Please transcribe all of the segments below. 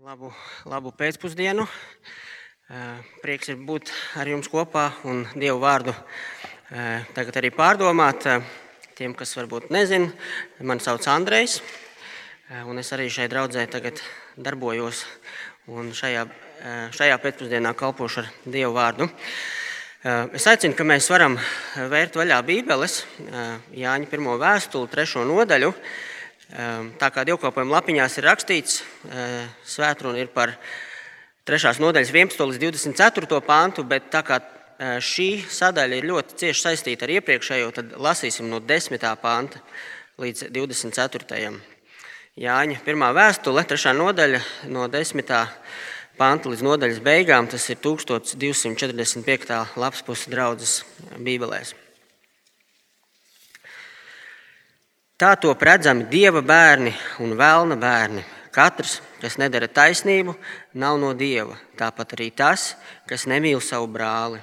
Labu, labu pēcpusdienu. Prieks ir būt ar jums kopā un Dievu vārdu tagad arī pārdomāt. Tiem, kas varbūt nezina, mani sauc Andrejs, un es arī šai draudzē tagad darbojos un šajā, šajā pēcpusdienā kalpošu ar Dievu vārdu. Es aicinu, ka mēs varam vērt vaļā Bībeles, Jāņa pirmo vēstuli, trešo nodaļu. Tā kā dievkalpojuma lapiņās ir rakstīts, ehm, svētruna ir par 3. nodaļas 11. līdz 24. pāntu, bet tā kā ehm, šī sadaļa ir ļoti cieši saistīta ar iepriekšējo, tad lasīsim no 10. pānta līdz 24. Jāņa pirmā vēstule, 3. nodaļa no 10. pānta līdz nodaļas beigām, tas ir 1245. lapas puses draudzes bībelēs. Tā to redzami dieva bērni un vēlna bērni. Katrs, kas nedara taisnību, nav no dieva. Tāpat arī tas, kas nemīl savu brāli.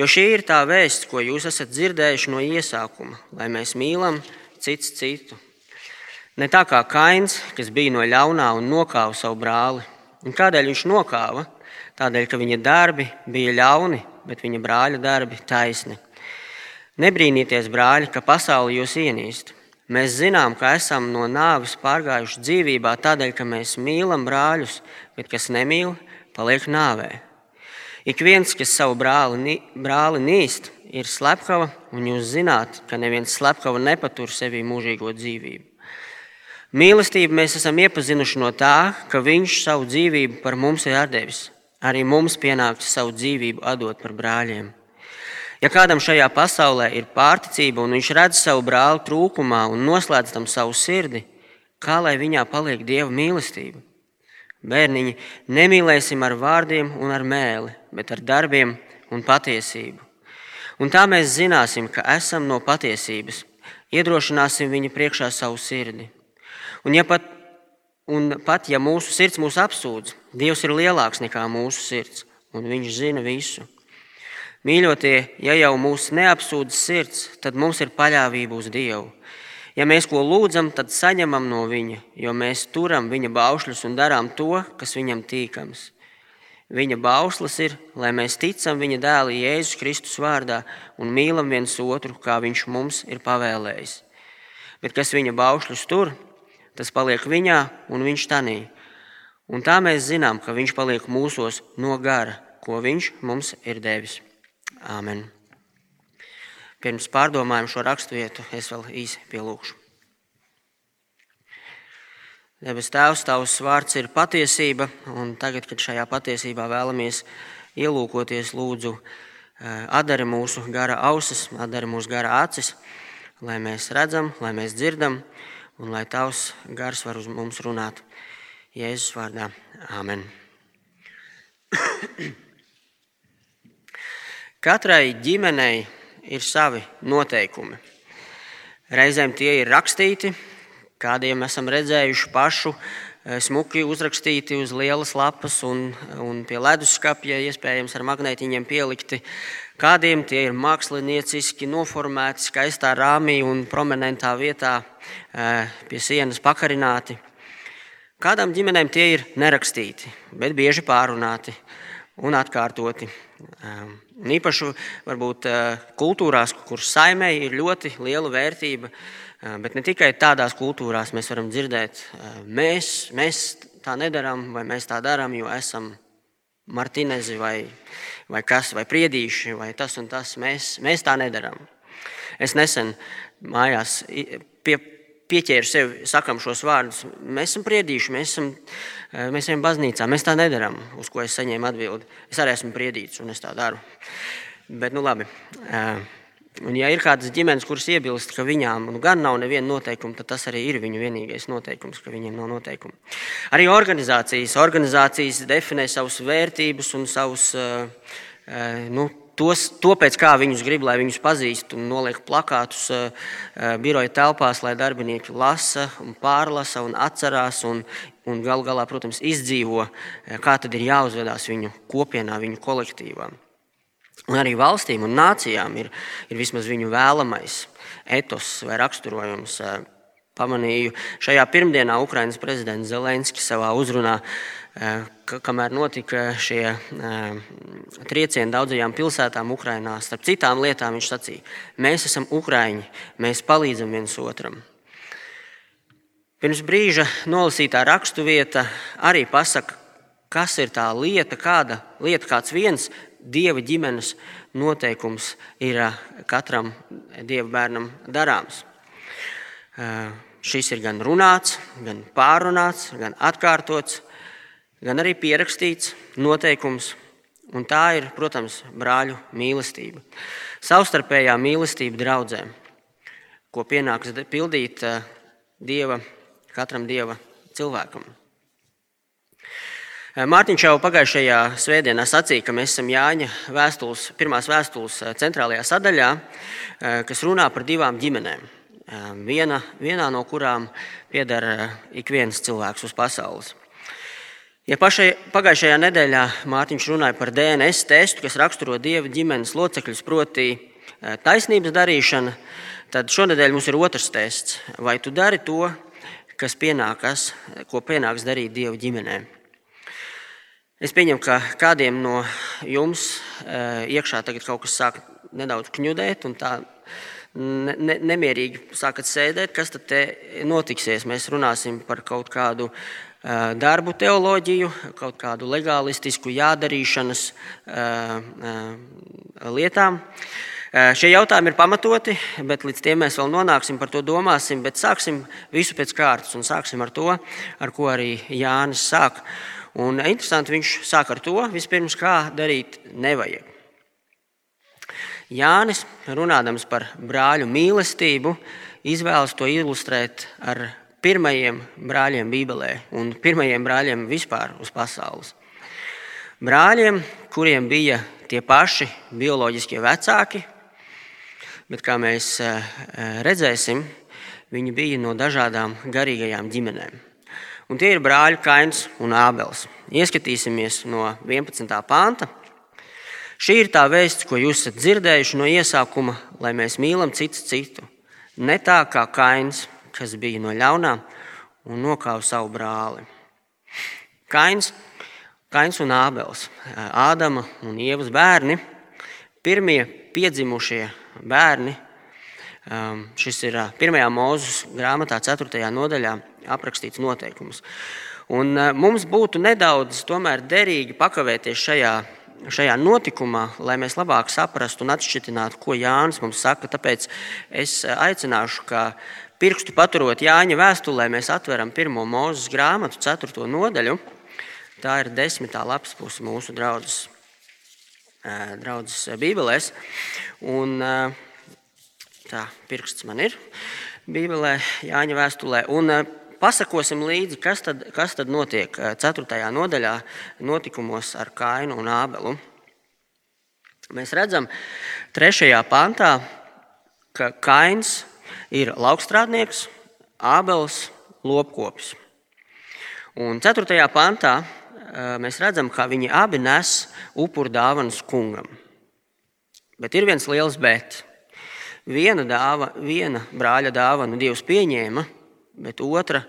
Jo šī ir tā vēsts, ko jūs esat dzirdējuši no iesākuma, lai mēs mīlam cits citu. Ne tā kā Kains, kas bija no ļaunā un nokāva savu brāli. Un kādēļ viņš nokāva? Tādēļ, ka viņa darbi bija ļauni, bet viņa brāļa darbi taisni. Nebrīnieties, brāļi, ka pasauli jūs ienīst. Mēs zinām, ka esam no nāves pārgājuši dzīvībā tādēļ, ka mēs mīlam brāļus, bet kas nemīl, paliek nāvē. Ik viens, kas savu brāli, brāli nīst, ir slepkava, un jūs zināt, ka neviens slepkava nepatur sevī mūžīgo dzīvību. Mīlestību mēs esam iepazinuši no tā, ka Viņš savu dzīvību par mums ir devis. Arī mums pienāks savu dzīvību atdot par brāļiem. Ja kādam šajā pasaulē ir pārticība un viņš redz savu brāli trūkumā un noslēdz tam savu sirdi, kā lai viņā paliek dieva mīlestība? Bērniņi, nemīlēsim ar vārdiem un ar mēli, bet ar darbiem un patiesību. Un tā mēs zināsim, ka esam no patiesības, iedrošināsim viņa priekšā savu sirdi. Un, ja pat, un pat ja mūsu sirds mūs apsūdz, Dievs ir lielāks nekā mūsu sirds, un Viņš zina visu. Mīļotie, ja jau mūs neapsūdz sirds, tad mums ir paļāvība uz Dievu. Ja mēs ko lūdzam, tad saņemam no Viņa, jo mēs turam Viņa baušļus un darām to, kas Viņam tīkams. Viņa bauslis ir, lai mēs ticam Viņa dēla Jēzus Kristus vārdā un mīlam viens otru, kā Viņš mums ir pavēlējis. Bet kas Viņa baušļus tur, tas paliek Viņā un Viņš tanī. Un tā mēs zinām, ka Viņš paliek mūsos no gara, ko Viņš mums ir devis. Āmen. Pirms pārdomājam šo raksturvietu, es vēl īsi pielūgšu. Debes Tēvs, Tavs vārds ir patiesība, un tagad, kad šajā patiesībā vēlamies ielūkoties, lūdzu, eh, atdari mūsu gara ausis, atdari mūsu gara acis, lai mēs redzam, lai mēs dzirdam, un lai Tavs gars var uz mums runāt. Jēzus vārdā. Āmen. Katrai ģimenei ir savi noteikumi. Reizēm tie ir rakstīti, kādiem esam redzējuši pašu eh, smuki uzrakstīti uz lielas lapas un, un pie leduskapja, iespējams, ar magnētiņiem pielikti. Kādiem tie ir mākslinieciski noformēti, skaistā rāmī un prominentā vietā eh, pie sienas pakarināti. Kādām ģimenēm tie ir nerakstīti, bet bieži pārunāti un atkārtoti. Īpaši varbūt eh, kultūrās, kuras saimē ir ļoti liela vērtība, eh, bet ne tikai tādās kultūrās mēs varam dzirdēt, eh, mēs, mēs tā nedarām, vai mēs tā darām, jo esam martinezi vai, vai kas, vai priedīši, vai tas un tas. Mēs, mēs tā nedarām. Es nesen mājās pie, pieķēru sev, sakam šos vārdus. Mēs esam priedīši, mēs esam, mēs ejam baznīcā, mēs tā nedarām, uz ko es saņēmu atbildi. Es arī esmu priedīts un es tā daru. Bet, nu labi. Un, ja ir kādas ģimenes, kuras iebilst, ka viņām nu, gan nav neviena noteikuma, tad tas arī ir viņu vienīgais noteikums, ka viņiem nav noteikumu. Arī organizācijas, organizācijas definē savus vērtības un savus nu, tos, to pēc kā viņus grib, lai viņus pazīst un noliek plakātus uh, biroja telpās, lai darbinieki lasa, un pārlasa un atcerās un, un gal galā, protams, izdzīvo, kā tad ir jāuzvedās viņu kopienā, viņu kolektīvā. Un arī valstīm un nācijām ir, ir vismaz viņu vēlamais etos vai raksturojums. pamanīju šajā pirmdienā Ukraiņas prezidents Zelenskis savā uzrunā, eh, kamēr notika šie eh, triecieni daudzajām pilsētām Ukrajinā. Starp citām lietām viņš sacīja, mēs esam Ukrāņi, mēs palīdzam viens otram. Pirms brīža nolasītā raksturvieta arī pasaka, kas ir tā lieta, kāda lieta, kāds viens dieva ģimenes noteikums ir eh, katram dieva bērnam darāms. Šis ir gan runāts, gan pārunāts, gan atkārtots, gan arī pierakstīts noteikums. Un tā ir, protams, brāļu mīlestība. Savstarpējā mīlestība draudzēm, ko pienāks pildīt dieva, katram dieva cilvēkam. Mārtiņš jau pagājušajā svētdienā sacīja, ka mēs esam Jāņa vēstules, pirmās vēstules centrālajā sadaļā, kas runā par divām ģimenēm viena, vienā no kurām pieder ik viens cilvēks uz pasaules. Ja pašai, pagājušajā nedēļā Mārtiņš runāja par DNS testu, kas raksturo dieva ģimenes locekļus, proti, taisnības darīšana, tad šonadēļ mums ir otrs tests. Vai tu dari to, kas pienākas, ko pienāks darīt dieva ģimenē? Es pieņemu, ka kādiem no jums iekšā tagad kaut kas sāk nedaudz kņudēt, un tā ne, ne, nemierīgi sākat sēdēt, kas tad notiksies? Mēs runāsim par kaut kādu darbu teoloģiju, kaut kādu legālistisku jādarīšanas lietām. Šie jautājumi ir pamatoti, bet līdz tiem mēs vēl nonāksim, par to domāsim. Bet sāksim visu pēc kārtas un sāksim ar to, ar ko arī Jānis sāk. Un interesanti, viņš sāk ar to, vispirms, kā darīt nevajag. Jānis, runādams par brāļu mīlestību, izvēlas to ilustrēt ar pirmajiem brāļiem Bībelē un pirmajiem brāļiem vispār uz pasaules. Brāļiem, kuriem bija tie paši bioloģiskie vecāki, bet kā mēs eh, redzēsim, viņi bija no dažādām garīgajām ģimenēm. Un tie ir brāļi Kains un Ābels. Ieskatīsimies no 11. pānta Šī ir tā vēsts, ko jūs esat dzirdējuši no iesākuma, lai mēs mīlam citu citu. Ne tā kā Kains, kas bija no ļaunām un nokāva savu brāli. Kains, Kains un Ābels, Ādama un Ievas bērni, pirmie piedzimušie bērni. Um, šis ir pirmajā mūzes grāmatā, 4. nodaļā aprakstīts noteikums. Un uh, mums būtu nedaudz derīgi pakavēties šajā šajā notikumā, lai mēs labāk saprastu un atšķirtinātu, ko Jānis mums saka. Tāpēc es aicināšu, ka pirkstu paturot Jāņa vēstulē, mēs atveram pirmo mūzes grāmatu, 4. nodaļu. Tā ir desmitā lapas puse mūsu draudzes, draudzes Bībelēs. Un, tā pirksts man ir Bībelē, Jāņa vēstulē. Un, Pasakosim līdzi, kas tad, kas tad notiek 4. Eh, nodaļā, notikumos ar Kainu un Ābelu. Mēs redzam, 3. pantā, ka Kains ir laukstrādnieks, Ābels lopkopis. Un 4. pantā eh, mēs redzam, ka viņi abi nes upuru dāvanas kungam. Bet ir viens liels bet. Viena, dāva, viena brāļa dāvanu Dievs pieņēma, bet otra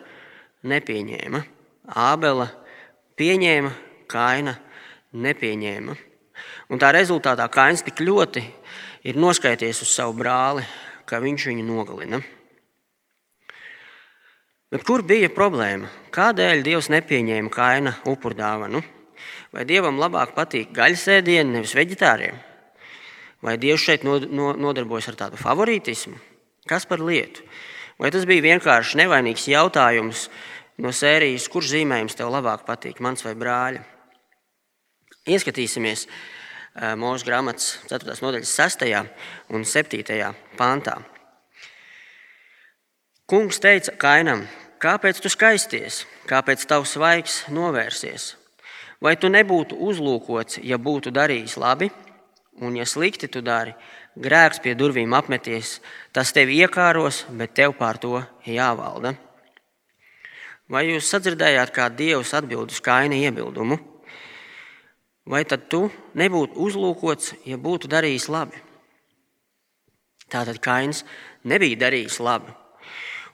nepieņēma. Ābela pieņēma, Kaina nepieņēma. Un tā rezultātā Kains tik ļoti ir noskaities uz savu brāli, ka viņš viņu nogalina. Bet kur bija problēma? Kādēļ Dievs nepieņēma kaina upurdāvanu? Vai Dievam labāk patīk gaļas ēdieni, nevis vegetāriem? Vai Dievs šeit nodarbojas ar tādu favorītismu? Kas par lietu? Vai tas bija vienkārši nevainīgs jautājums no sērijas, kurš zīmējums tev labāk patīk, mans vai brāļa? Ieskatīsimies mūsu grāmatas 4. nodaļas 6. un 7. pāntā. Kungs teica Kainam, kāpēc tu skaisties, kāpēc tavs svaigs novērsies? Vai tu nebūtu uzlūkots, ja būtu darījis labi, un ja slikti tu dari, grēks pie durvīm apmeties, tas tevi iekāros, bet tev pār to jāvalda. Vai jūs sadzirdējāt, kā Dievs atbild uz kaina iebildumu? Vai tad tu nebūtu uzlūkots, ja būtu darījis labi? Tātad Kains nebija darījis labi.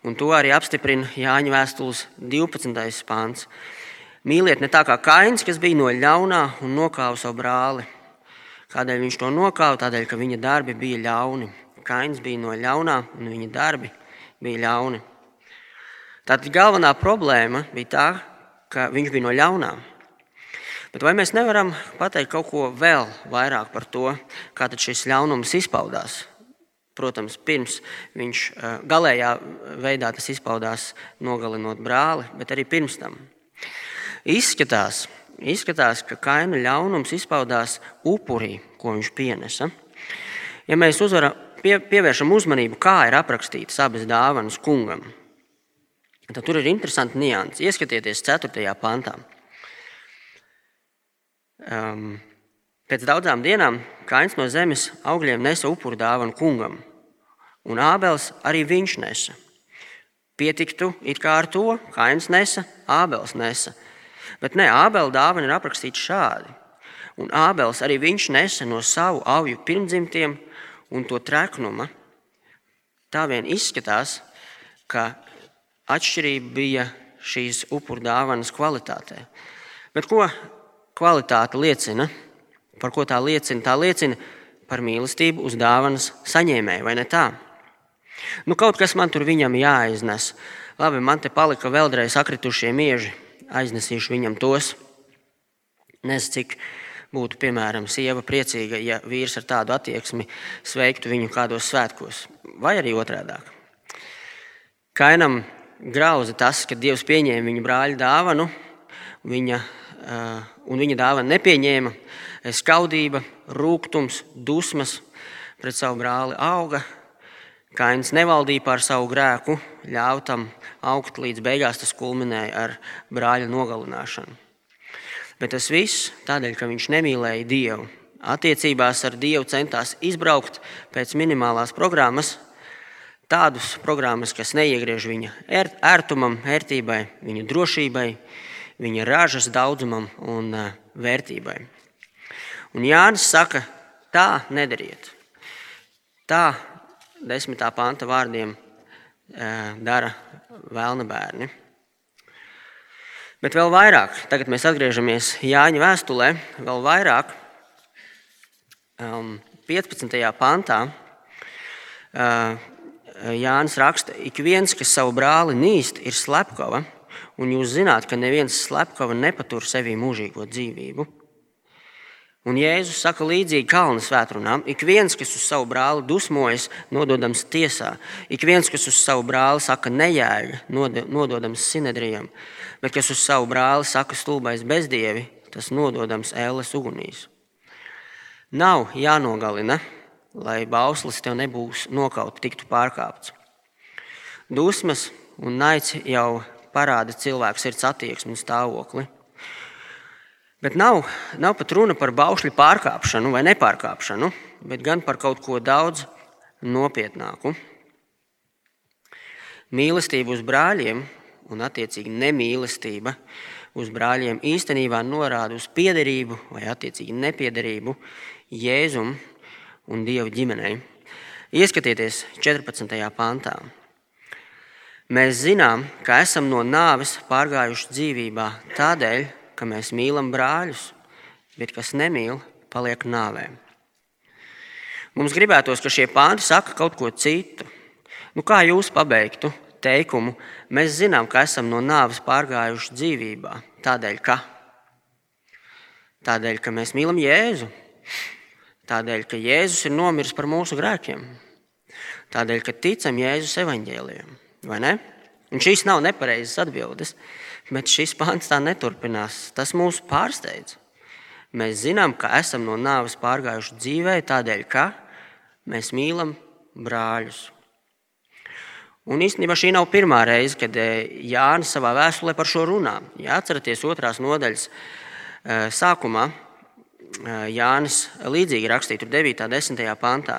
Un to arī apstiprina Jāņa vēstules 12. pāns. Mīliet ne tā kā kains, kas bija no ļaunā un nokāva savu brāli. Kādēļ viņš to nokāva? Tādēļ, ka viņa darbi bija ļauni. Kains bija no ļaunā un viņa darbi bija ļauni. Tātad galvenā problēma bija tā, ka viņš bija no ļaunā. Bet vai mēs nevaram pateikt kaut ko vēl vairāk par to, kā šis ļaunums izpaudās? Protams, pirms viņš galējā veidā tas izpaudās nogalinot brāli, bet arī pirms tam. Izskatās, izskatās ka kaina ļaunums izpaudās upurī, ko viņš pienesa. Ja mēs uzvara, pie, pievēršam uzmanību, kā ir aprakstītas abas dāvanas kungam, tad tur ir interesanti nianses. Ieskatieties 4. pantā. Um, pēc daudzām dienām Kains no zemes augļiem nesa upuru dāvanu kungam, un Ābels arī viņš nesa. Pietiktu it kā ar to, Kains nesa, Ābels nesa. Bet nē, Ābela dāvana ir aprakstīta šādi. Un Ābels arī viņš nesa no savu auju pirmdzimtiem un to treknuma. Tā vien izskatās, ka atšķirība bija šīs upuru dāvanas kvalitātē. Bet ko kvalitāte liecina? Par ko tā liecina? Tā liecina par mīlestību uz dāvanas saņēmēju, vai ne tā? Nu, kaut kas man tur viņam jāiznes. Labi, man te palika vēlreiz sakritušie mieži. Aiznesīšu viņam tos. Nezinu, cik būtu, piemēram, sieva priecīga, ja vīrs ar tādu attieksmi sveiktu viņu kādos svētkos, vai arī otrādi. Kainam grauza tas, ka Dievs pieņēma viņa brāļa dāvanu, viņa Eh, un viņa dāvana nepieņēma. Skaudība, rūkums, dusmas pret savu brāli auga. Kains nevaldīja pār savu grēku, ļāva tam augt līdz beigās tas kulminēja ar brāļa nogalināšanu. Bet tas viss tādēļ, ka viņš nemīlēja Dievu. Attiecībās ar Dievu centās izbraukt pēc minimālās programmas, tādas programmas, kas neiegriež viņa ērtumam, ērtībai, viņa drošībai, viņa ražas daudzumam un eh, vērtībai. Un Jānis saka, tā nedariet. Tā desmitā panta vārdiem eh, dara vēlna bērni. Bet vēl vairāk, tagad mēs atgriežamies Jāņa vēstulē, vēl vairāk, 15. Um, pantā. Eh, Jānis raksta, ik viens, kas savu brāli nīst, ir slepkava un jūs zināt, ka neviens slepkava nepatur sevī mūžīgo dzīvību. Un Jēzus saka līdzīgi kalnu svētdienām: ik viens, kas uz savu brāli dusmojas, nododams tiesā, ik viens, kas uz savu brāli saka nejēga, nododams sinedrijam, bet kas uz savu brāli saka stulbais bezdievi, tas nododams ēles ugunīs. Nav jānogalina, lai bauslis tev nebūs nokauts, tiktu pārkāpts. Dusmas un naids jau parāda cilvēku sirds attieksmi un stāvokli. Bet nav, nav pat runa par baušļu pārkāpšanu vai nepārkāpšanu, bet gan par kaut ko daudz nopietnāku. Mīlestība uz brāļiem un, attiecīgi, nemīlestība uz brāļiem īstenībā norāda uz piederību vai, attiecīgi, nepiederību Jēzum un Dieva ģimenei. Ieskatieties 14. pantā. Mēs zinām, ka esam no nāves pārgājuši dzīvībā tādēļ, ka mēs mīlam brāļus, bet kas nemīl, paliek nāvē. Mums gribētos, ka šie pānti saka kaut ko citu. Nu, kā jūs pabeigtu teikumu? Mēs zinām, ka esam no nāves pārgājuši dzīvībā tādēļ, ka, tādēļ, ka mēs mīlam Jēzu, tādēļ, ka Jēzus ir nomiris par mūsu grēkiem, tādēļ, ka ticam Jēzus evaņģēliem. Un šīs nav nepareizas atbildes, bet šis pāns tā neturpinās. Tas mūs pārsteidz. Mēs zinām, ka esam no nāves pārgājuši dzīvē tādēļ, ka mēs mīlam brāļus. Un īstenībā šī nav pirmā reize, kad eh, Jānis savā vēstulē par šo runā. Ja atceraties otrās nodaļas eh, sākumā, Jānis līdzīgi rakstīja 9. un 10. pantā,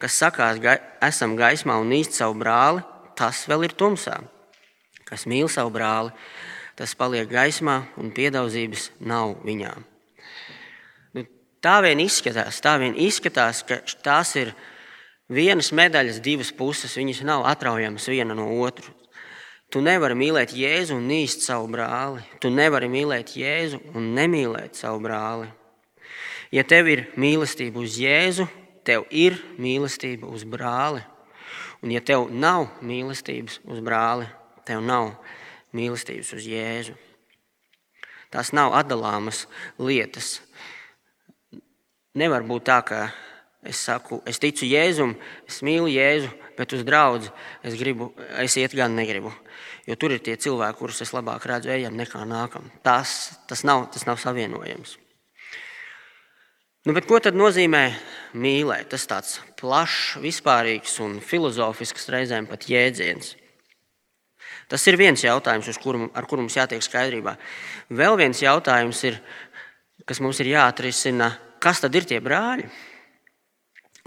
kas sakās, ka esam gaismā un īsti savu brāli, tas vēl ir tumsā. Kas mīl savu brāli, tas paliek gaismā, un piedaudzības nav viņā. Nu, tā vien izskatās, tā vien izskatās, ka tās ir Vienas medaļas divas puses, viņas nav atraujamas viena no otras. Tu nevari mīlēt Jēzu un nīst savu brāli. Tu nevari mīlēt Jēzu un nemīlēt savu brāli. Ja tev ir mīlestība uz Jēzu, tev ir mīlestība uz brāli. Un ja tev nav mīlestības uz brāli, tev nav mīlestības uz Jēzu. Tās nav atdalāmas lietas. Nevar būt tā, ka es saku, es ticu Jēzum, es mīlu Jēzu, bet uz draugu es gribu, es iet gan negribu. Jo tur ir tie cilvēki, kurus es labāk redzu, ejam nekā nākam. Tas, tas, nav, tas nav savienojams. Nu, ko tad nozīmē mīlēt? Tas tāds plašs, vispārīgs un filozofisks reizēm pat jēdziens. Tas ir viens jautājums, kuru, ar kuru mums jātiek skaidrībā. Vēl viens jautājums, ir, kas mums ir jāatrisina, kas tad ir tie brāļi?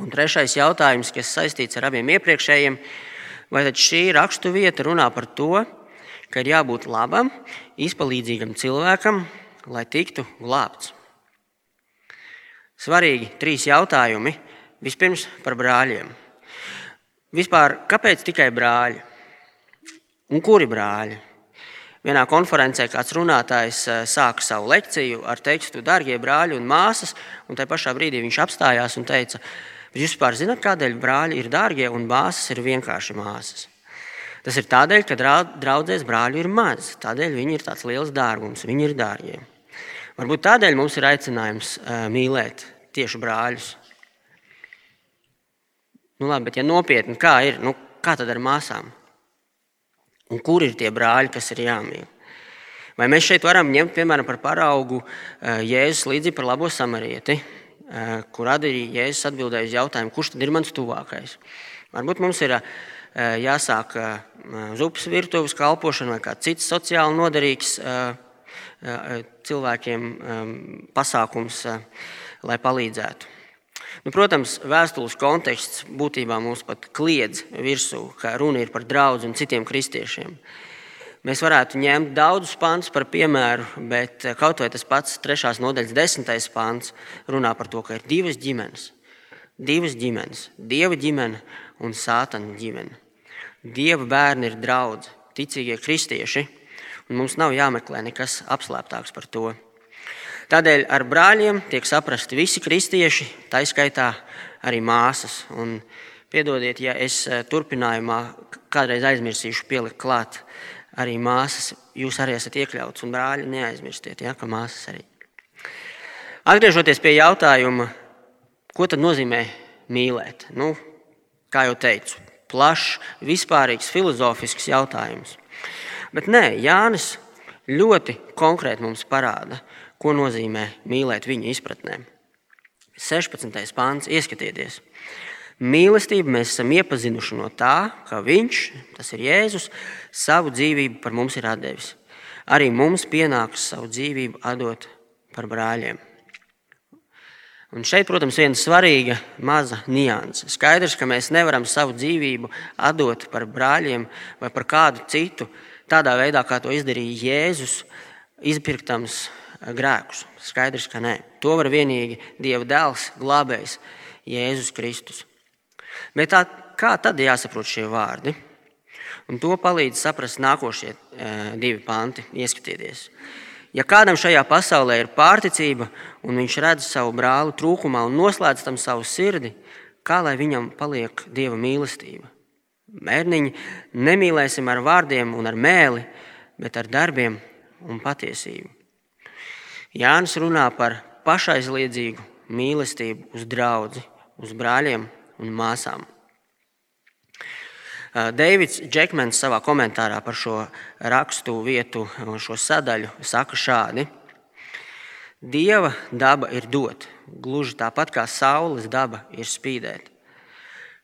Un trešais jautājums, kas saistīts ar abiem iepriekšējiem, vai tad šī rakstu vieta runā par to, ka ir jābūt labam, izpalīdzīgam cilvēkam, lai tiktu glābts? Svarīgi trīs jautājumi. Vispirms par brāļiem. Vispār, kāpēc tikai brāļi? Un kuri brāļi? Vienā konferencē kāds runātājs eh, sāka savu lekciju ar tekstu, darbie brāļi un māsas, un tajā pašā brīdī viņš apstājās un teica, Bet jūs vispār zināt, kādēļ brāļi ir dārgie un māsas ir vienkārši māsas? Tas ir tādēļ, ka draudzēs brāļu ir maz. Tādēļ viņi ir tāds liels dārgums, viņi ir dārgie. Varbūt tādēļ mums ir aicinājums mīlēt tieši brāļus. Nu, labi, bet ja nopietni, kā ir, nu, kā tad ar māsām? Un kur ir tie brāļi, kas ir jāmīl? Vai mēs šeit varam ņemt piemēram par paraugu Jēzus līdzi par labo samarieti? Eh, kur arī Jēzus atbildēja uz jautājumu, kurš tad ir mans tuvākais. Varbūt mums ir eh, jāsāk uz upes virtuves kalpošana vai kāds cits sociāli noderīgs eh, cilvēkiem pasākums, lai palīdzētu. Nu, protams, vēstules konteksts būtībā mums pat kliedz virsū, ka runa ir par draugu un citiem kristiešiem. Mēs varētu ņemt daudzus pantus par piemēru, bet eh, kaut vai tas pats trešās nodaļas desmitais pants runā par to, ka ir divas ģimenes. Divas ģimenes - dieva ģimene un sātana ģimene. Dieva bērni ir draugi, ticīgie kristieši, un mums nav jāmeklē nekas apslēptāks par to. Tādēļ ar brāļiem tiek saprasti visi kristieši, tā izskaitā arī māsas. Un piedodiet, ja es eh, turpinājumā kādreiz aizmirsīšu pielikt klāt arī māsas, jūs arī esat iekļauts, un brāļi neaizmirstiet, ja, ka māsas arī. Atgriežoties pie jautājuma, ko tad nozīmē mīlēt? Nu, kā jau teicu, plašs, vispārīgs, filozofisks jautājums. Bet nē, Jānis ļoti konkrēti mums parāda, ko nozīmē mīlēt viņa izpratnē. 16. pāns, ieskatieties! Mīlestību mēs esam iepazinuši no tā, ka Viņš, tas ir Jēzus, savu dzīvību par mums ir devis. Arī mums pienāks savu dzīvību atdot par brāļiem. Un šeit, protams, ir viena svarīga maza nianse. Skaidrs, ka mēs nevaram savu dzīvību atdot par brāļiem vai par kādu citu tādā veidā, kā to izdarīja Jēzus, izpirktams grēkus. Skaidrs, ka nē. To var vienīgi Dieva dēls, glābējs Jēzus Kristus. Bet tā, kā tad jāsaprot šie vārdi? Un to palīdz saprast nākošie e, divi panti. Ieskatieties. Ja kādam šajā pasaulē ir pārticība, un viņš redz savu brāli trūkumā un noslēdz tam savu sirdi, kā lai viņam paliek dieva mīlestība? Mērniņi nemīlēsim ar vārdiem un ar mēli, bet ar darbiem un patiesību. Jānis runā par pašaizliedzīgu mīlestību uz draugu, uz brāļiem un māsām. Deivids Džekmans savā komentārā par šo rakstu vietu, šo sadaļu, saka šādi: Dieva daba ir dot, gluži tāpat kā saules daba ir spīdēt.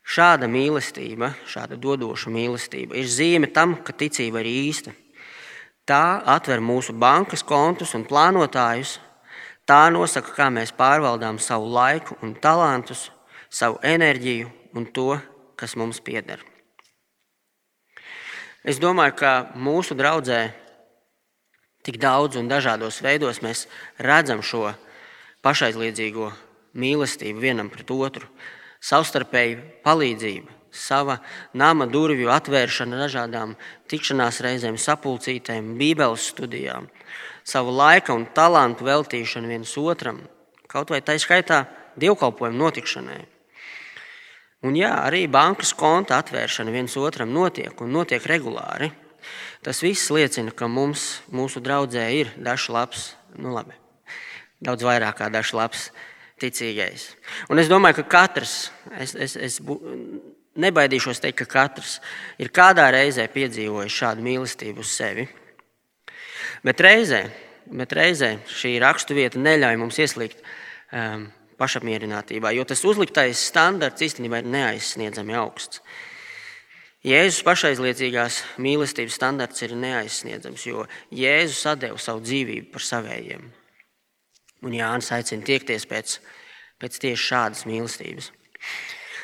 Šāda mīlestība, šāda dodoša mīlestība ir zīme tam, ka ticība ir īsta. Tā atver mūsu bankas kontus un plānotājus. Tā nosaka, kā mēs pārvaldām savu laiku un talantus, savu enerģiju un to, kas mums pieder. Es domāju, ka mūsu draudzē tik daudz un dažādos veidos mēs redzam šo pašaizliedzīgo mīlestību vienam pret otru. savstarpēja palīdzība, sava nama durvju atvēršana dažādām tikšanās reizēm, sapulcītēm, bībeles studijām, savu laika un talantu veltīšanu viens otram, kaut vai tā skaitā dievkalpojumu notikšanai. Un jā, arī bankas konta atvēršana viens otram notiek un notiek regulāri. Tas viss liecina, ka mums, mūsu draudzē, ir dažs labs, nu labi, daudz vairāk kā dažs labs ticīgais. Un es domāju, ka katrs, es, es, es nebaidīšos teikt, ka katrs ir kādā reizē piedzīvojis šādu mīlestību uz sevi. Bet reizē, bet reizē šī raksturvieta neļauj mums ieslīgt um, pašapmierinātībā, jo tas uzliktais standarts īstenībā ir neaizsniedzami augsts. Jēzus pašaizliecīgās mīlestības standarts ir neaizsniedzams, jo Jēzus deva savu dzīvību par savējiem. Un Jānis aicina tiekties pēc, pēc tieši šādas mīlestības.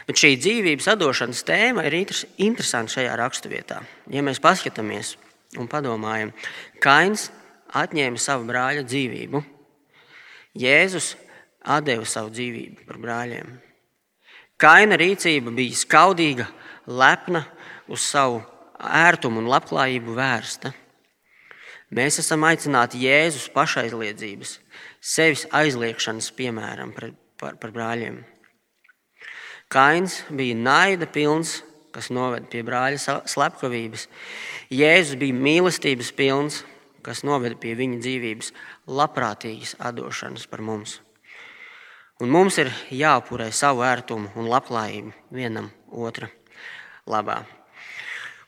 Bet šī dzīvības atdošanas tēma ir interesanta šajā raksturvietā. Ja mēs paskatāmies un padomājam, Kains atņēma savu brāļa dzīvību, Jēzus deva savu dzīvību par brāļiem. Kaina rīcība bija skaudīga, lepna, uz savu ērtumu un labklājību vērsta. Mēs esam aicināti Jēzus pašaizliedzības, sevis aizliekšanas piemēram par, par, par brāļiem. Kains bija naida pilns, kas noveda pie brāļa slepkavības. Jēzus bija mīlestības pilns, kas noveda pie viņa dzīvības labprātīgas atdošanas par mums. Un mums ir jāupurē savu ērtumu un labklājību vienam otra labā.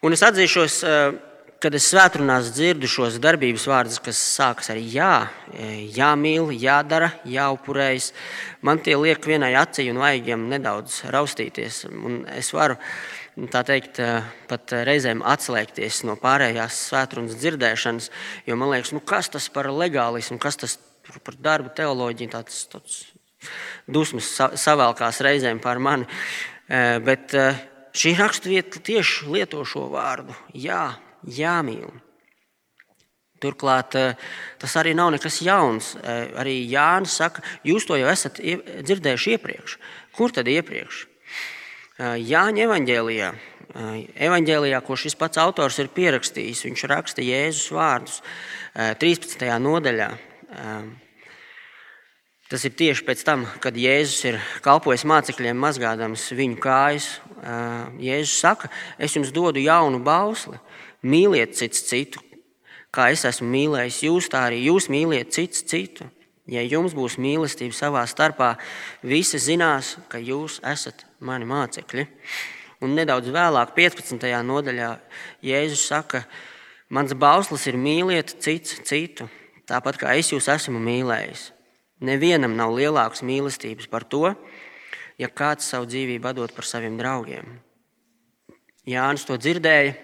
Un es atzīšos, eh, kad es svētdienās dzirdu šos darbības vārdus, kas sākas ar jā, eh, jāmīl, jādara, jāupurējas, man tie liek vienai acī un vaigiem nedaudz raustīties. Un es varu tā teikt, eh, pat reizēm atslēgties no pārējās svētdienas dzirdēšanas, jo man liekas, nu, kas tas par legālismu, kas tas par darbu teoloģiju, tāds, tāds dusmas savēlkās reizēm par mani. Eh, bet šī raksturvieta tieši lieto šo vārdu - jā, jāmīl. Turklāt eh, tas arī nav nekas jauns. Arī Jānis saka, jūs to jau esat dzirdējuši iepriekš. Kur tad iepriekš? Jāņa evanģēlijā, evanģēlijā, ko šis pats autors ir pierakstījis, viņš raksta Jēzus vārdus 13. nodaļā. Tas ir tieši pēc tam, kad Jēzus ir kalpojis mācekļiem, mazgādams viņu kājas. Jēzus saka, es jums dodu jaunu bausli, mīliet cits citu. Kā es esmu mīlējis jūs, tā arī jūs mīliet cits citu. Ja jums būs mīlestība savā starpā, visi zinās, ka jūs esat mani mācekļi. Un nedaudz vēlāk, 15. nodaļā, Jēzus saka, mans bauslis ir mīliet cits citu, tāpat kā es jūs esmu mīlējis. Nevienam nav lielākas mīlestības par to, ja kāds savu dzīvību dod par saviem draugiem. Jānis to dzirdēja,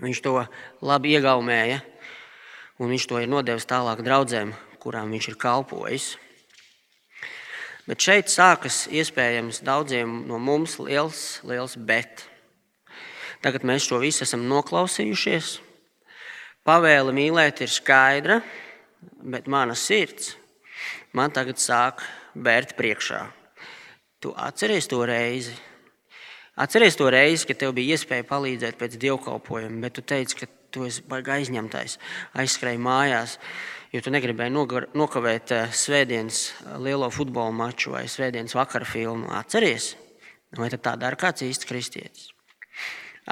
viņš to labi iegaumēja, un viņš to ir nodevis tālāk draudzēm, kurām viņš ir kalpojis. Bet šeit sākas iespējams daudziem no mums liels, liels bet. Tagad mēs šo visu esam noklausījušies. Pavēle mīlēt ir skaidra, bet mana sirds man tagad sāk bērt priekšā. Tu atceries to reizi. Atceries to reizi, kad tev bija iespēja palīdzēt pēc dievkalpojuma, bet tu teici, ka tu esi baigi aizņemtais, aizskrēji mājās, jo tu negribēji nokavēt eh, svētdienas eh, lielo futbola maču vai svētdienas vakara filmu. Atceries? Vai tā dara kāds īsts kristietis?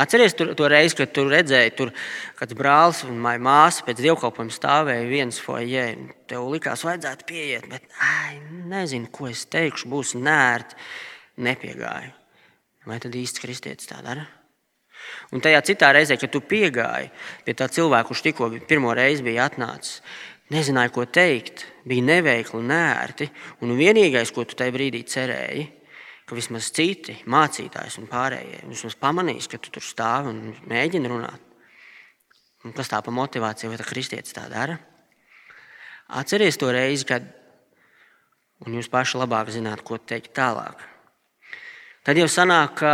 Atcerieties to, to reizi, kad tur redzēji, tur kāds brālis un māsa pēc dievkalpojuma stāvēja viens foijē. Tev likās, vajadzētu pieiet, bet ai, nezinu, ko es teikšu, būs nērti. Nepiegāju. Vai tad īsts kristietis tā dara? Un tajā citā reizē, kad tu piegāji pie tā cilvēka, kurš tikko pirmo reizi bija atnācis, nezināja, ko teikt, bija neveikli, nērti, un vienīgais, ko tu tajā brīdī cerēji, ka vismaz citi mācītājs un pārējie vismaz pamanīs, ka tu tur stāvi un mēģini runāt. Un kas tā pa motivāciju, vai tā kristietis tā dara? Atcerieties to reizi, kad jūs paši labāk zināt, ko teikt tālāk. Tad jau sanāk, ka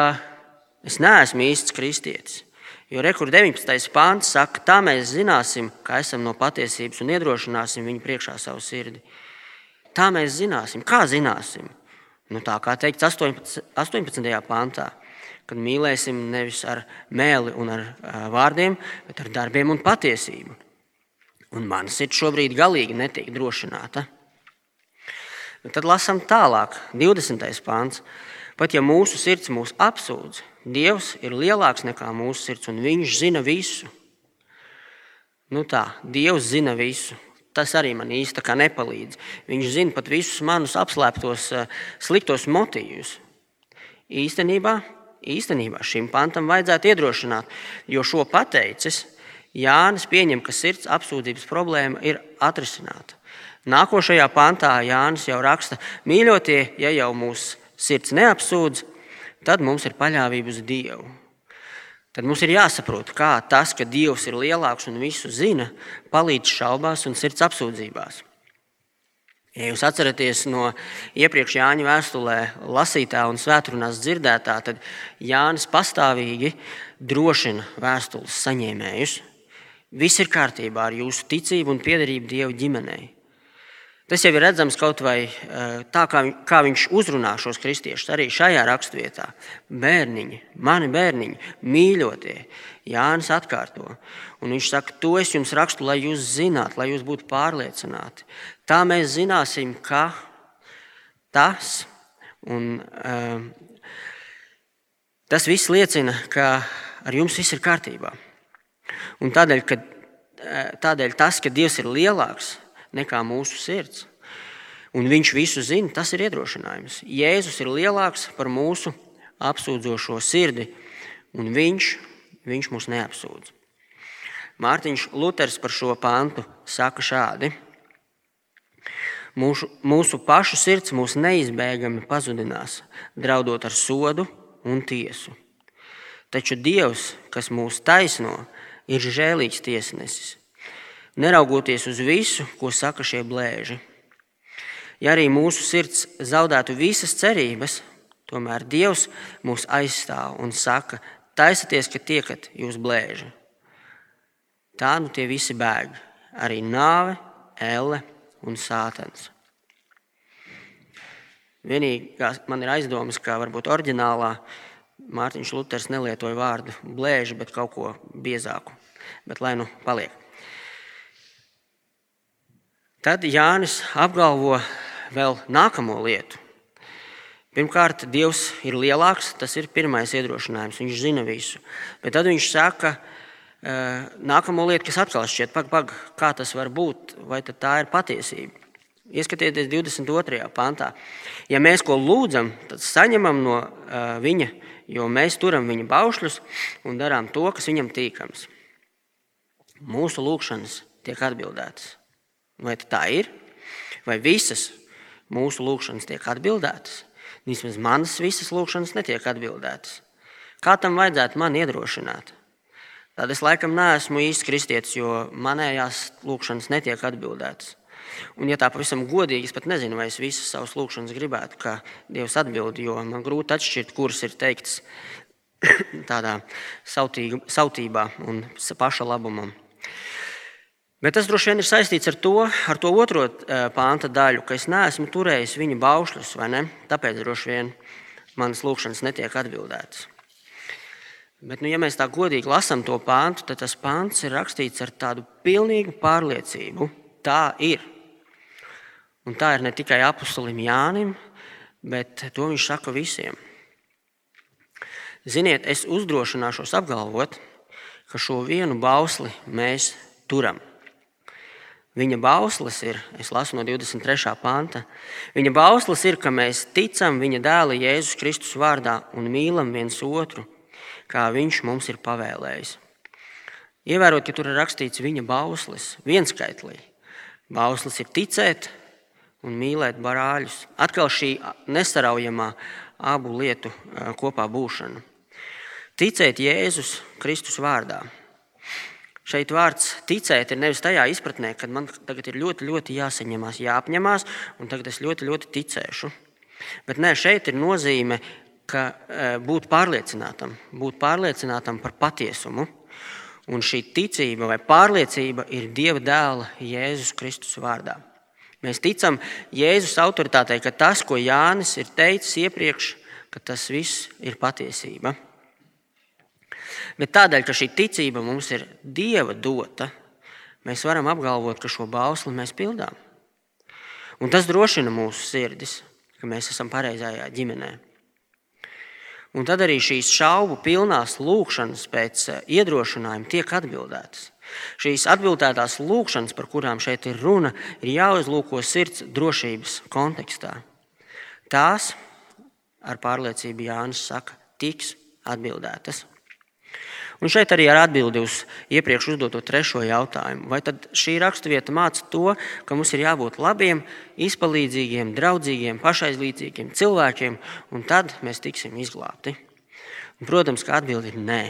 es neesmu īsts kristietis. Jo rekur 19. pāns saka, tā mēs zināsim, ka esam no patiesības un iedrošināsim viņu priekšā savu sirdi. Tā mēs zināsim. Kā zināsim? Nu, tā kā teikts 18. 18. pantā, kad mīlēsim nevis ar mēli un ar vārdiem, bet ar darbiem un patiesību. Un mana sirds šobrīd galīgi netiek drošināta. Un tad lasām tālāk, 20. pāns. Pat ja mūsu sirds mūs apsūdz, Dievs ir lielāks nekā mūsu sirds, un Viņš zina visu. Nu tā, Dievs zina visu. Tas arī man īsti nepalīdz. Viņš zina pat visus manus apslēptos, eh, sliktos motīvus. Īstenībā, īstenībā šim pantam vajadzētu iedrošināt, jo šo pateicis Jānis pieņem, ka sirds apsūdzības problēma ir atrisināta. Nākošajā pantā Jānis jau raksta, mīļotie, ja jau mūsu sirds neapsūdz, tad mums ir paļāvība uz Dievu. Tad mums ir jāsaprot, kā tas, ka Dievs ir lielāks un visu zina, palīdz šaubās un sirds apsūdzībās. Ja jūs atceraties no iepriekš Jāņa vēstulē lasītā un svētkrunās dzirdētā, tad Jānis pastāvīgi drošina vēstules saņēmējus. Viss ir kārtībā ar jūsu ticību un piederību Dieva ģimenei. Tas jau ir redzams kaut vai eh, tā, kā, kā viņš uzrunā šos kristiešus arī šajā raksturvietā. Bērniņi, mani bērniņi, mīļotie, Jānis atkārto. Un viņš saka, to es jums rakstu, lai jūs zinātu, lai jūs būtu pārliecināti. Tā mēs zināsim, ka tas, un, um, tas viss liecina, ka ar jums viss ir kārtībā. Un tādēļ, ka, eh, tādēļ tas, ka Dievs ir lielāks, nekā mūsu sirds. Un viņš visu zina, tas ir iedrošinājums. Jēzus ir lielāks par mūsu apsūdzošo sirdi, un viņš, viņš mūs neapsūdz. Mārtiņš Luters par šo pantu saka šādi: Mūsu, mūsu pašu sirds mūs neizbēgami pazudinās, draudot ar sodu un tiesu. Taču Dievs, kas mūs taisno, ir žēlīgs tiesnesis neraugoties uz visu, ko saka šie blēži. Ja arī mūsu sirds zaudētu visas cerības, tomēr Dievs mūs aizstāv un saka, taisieties, ka tiekat jūs blēži. Tā nu tie visi bēg, arī nāve, elle un sātens. Vienīgā man ir aizdomas, ka varbūt oriģinālā Mārtiņš Luters nelietoja vārdu blēži, bet kaut ko biezāku. Bet lai nu paliek. Tad Jānis apgalvo vēl nākamo lietu. Pirmkārt, Dievs ir lielāks, tas ir pirmais iedrošinājums, viņš zina visu. Bet tad viņš saka, nākamo lietu, kas atkal šķiet, pag, pag, kā tas var būt, vai tā ir patiesība. Ieskatieties 22. pantā. Ja mēs ko lūdzam, tad saņemam no viņa, jo mēs turam viņa baušļus un darām to, kas viņam tīkams. Mūsu lūgšanas tiek atbildētas. Vai tā ir? Vai visas mūsu lūgšanas tiek atbildētas? Vismaz manas visas lūgšanas netiek atbildētas. Kā tam vajadzētu man iedrošināt? Tad es laikam neesmu īsts kristietis, jo manējās lūgšanas netiek atbildētas. Un, ja tā pavisam godīgi, es pat nezinu, vai es visas savas lūgšanas gribētu, ka Dievs atbild, jo man grūti atšķirt, kuras ir teikts tādā sautībā un paša labumam. Bet tas droši vien ir saistīts ar to, ar to otro eh, pānta daļu, ka es neesmu turējis viņa baušļus, vai ne? Tāpēc droši vien manas lūkšanas netiek atbildētas. Bet, nu, ja mēs tā godīgi lasām to pāntu, tad tas pāns ir rakstīts ar tādu pilnīgu pārliecību. Tā ir. Un tā ir ne tikai apustulim Jānim, bet to viņš saka visiem. Ziniet, es uzdrošināšos apgalvot, ka šo vienu bausli mēs turam. Viņa bauslis ir, es lasu no 23. panta, viņa bauslis ir, ka mēs ticam viņa dēla Jēzus Kristus vārdā un mīlam viens otru, kā viņš mums ir pavēlējis. Ievērot, ka tur ir rakstīts viņa bauslis, vienskaitlī. Bauslis ir ticēt un mīlēt brāļus. Atkal šī nesaraujamā abu lietu kopā būšana. Ticēt Jēzus Kristus vārdā. Šeit vārds ticēt ir nevis tajā izpratnē, ka man tagad ir ļoti, ļoti jāsaņemās, jāapņemās, un tagad es ļoti, ļoti ticēšu. Bet nē, šeit ir nozīme, ka e, būt pārliecinātam, būt pārliecinātam par patiesumu. Un šī ticība vai pārliecība ir Dieva dēla Jēzus Kristus vārdā. Mēs ticam Jēzus autoritātei, ka tas, ko Jānis ir teicis iepriekš, ka tas viss ir patiesība. Bet tādēļ, ka šī ticība mums ir Dieva dota, mēs varam apgalvot, ka šo bausli mēs pildām. Un tas drošina mūsu sirdis, ka mēs esam pareizajā ģimenē. Un tad arī šīs šaubu pilnās lūkšanas pēc eh, iedrošinājuma tiek atbildētas. Šīs atbildētās lūkšanas, par kurām šeit ir runa, ir jāuzlūko sirds drošības kontekstā. Tās, ar pārliecību Jānis saka, tiks atbildētas. Un šeit arī ir atbildi uz iepriekš uzdoto trešo jautājumu. Vai tad šī raksturvieta māca to, ka mums ir jābūt labiem, izpalīdzīgiem, draudzīgiem, pašaizlīdzīgiem cilvēkiem, un tad mēs tiksim izglābti? Un, protams, ka atbildi ir nē.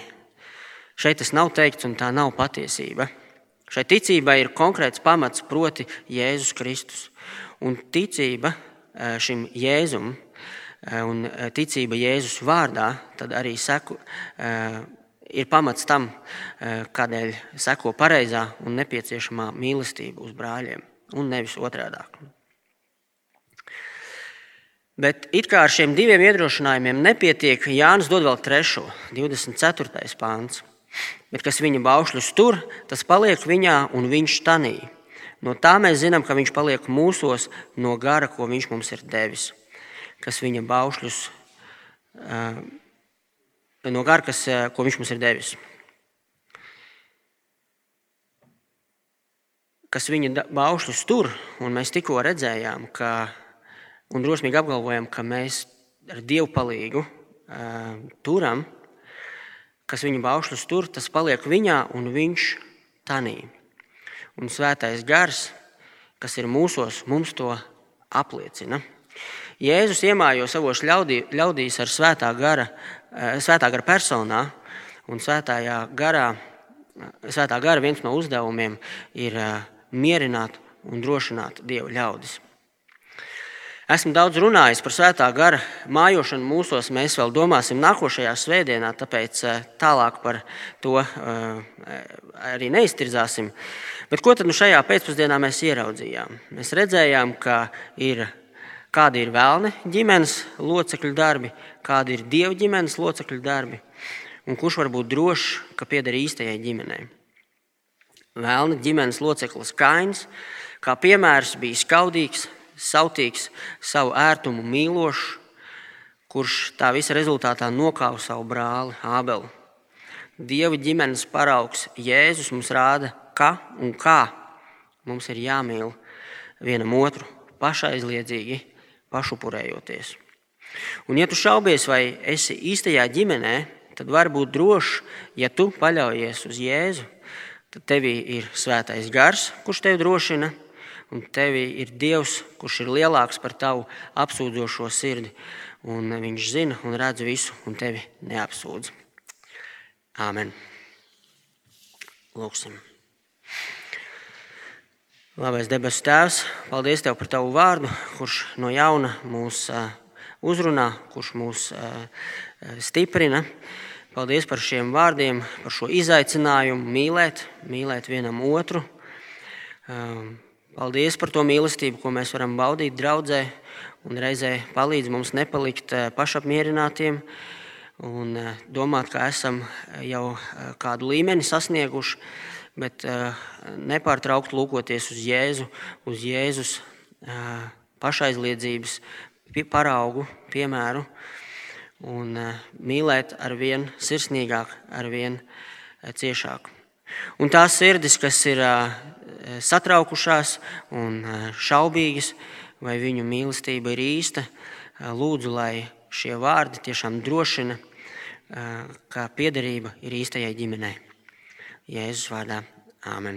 Šeit tas nav teikts, un tā nav patiesība. Šai ticībai ir konkrēts pamats, proti, Jēzus Kristus. Un ticība eh, šim Jēzum eh, un eh, ticība Jēzus vārdā arī seku, ir pamats tam, kādēļ seko pareizā un nepieciešamā mīlestība uz brāļiem, un nevis otrādi. Bet it kā ar šiem diviem iedrošinājumiem nepietiek, Jānis dod vēl trešo, 24. pāns. Bet kas viņa baušļus tur, tas paliek viņā un viņš tanī. No tā mēs zinām, ka viņš paliek mūsos no gara, ko viņš mums ir devis. Kas viņa baušļus, no gara, kas, ko viņš mums ir devis. Kas viņa baušļus tur, un mēs tikko redzējām, ka, un drosmīgi apgalvojam, ka mēs ar Dievu palīgu turam kas viņa baušļus tur, tas paliek viņā un viņš tanī. Un svētais gars, kas ir mūsos, mums to apliecina. Jēzus iemājo savos ļaudī, ļaudīs ar svētā gara, eh, svētā gara personā, un svētā garā, svētā gara viens no uzdevumiem ir eh, mierināt un drošināt Dievu ļaudis. Esmu daudz runājis par svētā gara mājošanu mūsos. Mēs vēl domāsim nākošajā svētdienā, tāpēc eh, tālāk par to eh, arī neiztirzāsim. Bet ko tad nu šajā pēcpusdienā mēs ieraudzījām? Mēs redzējām, ka ir, kādi ir vēlne ģimenes locekļu darbi, kādi ir dievu ģimenes locekļu darbi, un kurš var būt drošs, ka pieder īstajai ģimenei. Vēlne ģimenes loceklis Kains, kā piemērs, bija skaudīgs, sautīgs, savu ērtumu mīlošs, kurš tā visa rezultātā nokāva savu brāli Ābelu. Dieva ģimenes paraugs Jēzus mums rāda, ka un kā mums ir jāmīl vienam otru pašaizliedzīgi, pašupurējoties. Un, ja tu šaubies, vai esi īstajā ģimenē, tad vari būt drošs, ja tu paļaujies uz Jēzu, tad tevī ir svētais gars, kurš tevi drošina un tevī ir Dievs, kurš ir lielāks par tavu apsūdzošo sirdi. Un viņš zina un redz visu, un tevi neapsūdz. Āmen. Lūksim. Labais debesu Tēvs, paldies Tev par Tavu vārdu, kurš no jauna mūs uzrunā, kurš mūs stiprina. Paldies par šiem vārdiem, par šo izaicinājumu mīlēt, mīlēt vienam otru. Paldies par to mīlestību, ko mēs varam baudīt draudzē, un reizē palīdz mums nepalikt pašapmierinātiem un domāt, ka esam jau kādu līmeni sasnieguši, bet nepārtraukt lūkoties uz Jēzu, uz Jēzus pašaizliedzības paraugu, piemēru, un mīlēt ar vien sirsnīgāk, ar vien ciešāk. Un tās sirdis, kas ir satraukušās un šaubīgas, vai viņu mīlestība ir īsta, lūdzu, lai šie vārdi tiešām drošina, ka piederība ir īstajai ģimenei. Jēzus vārdā Āmen.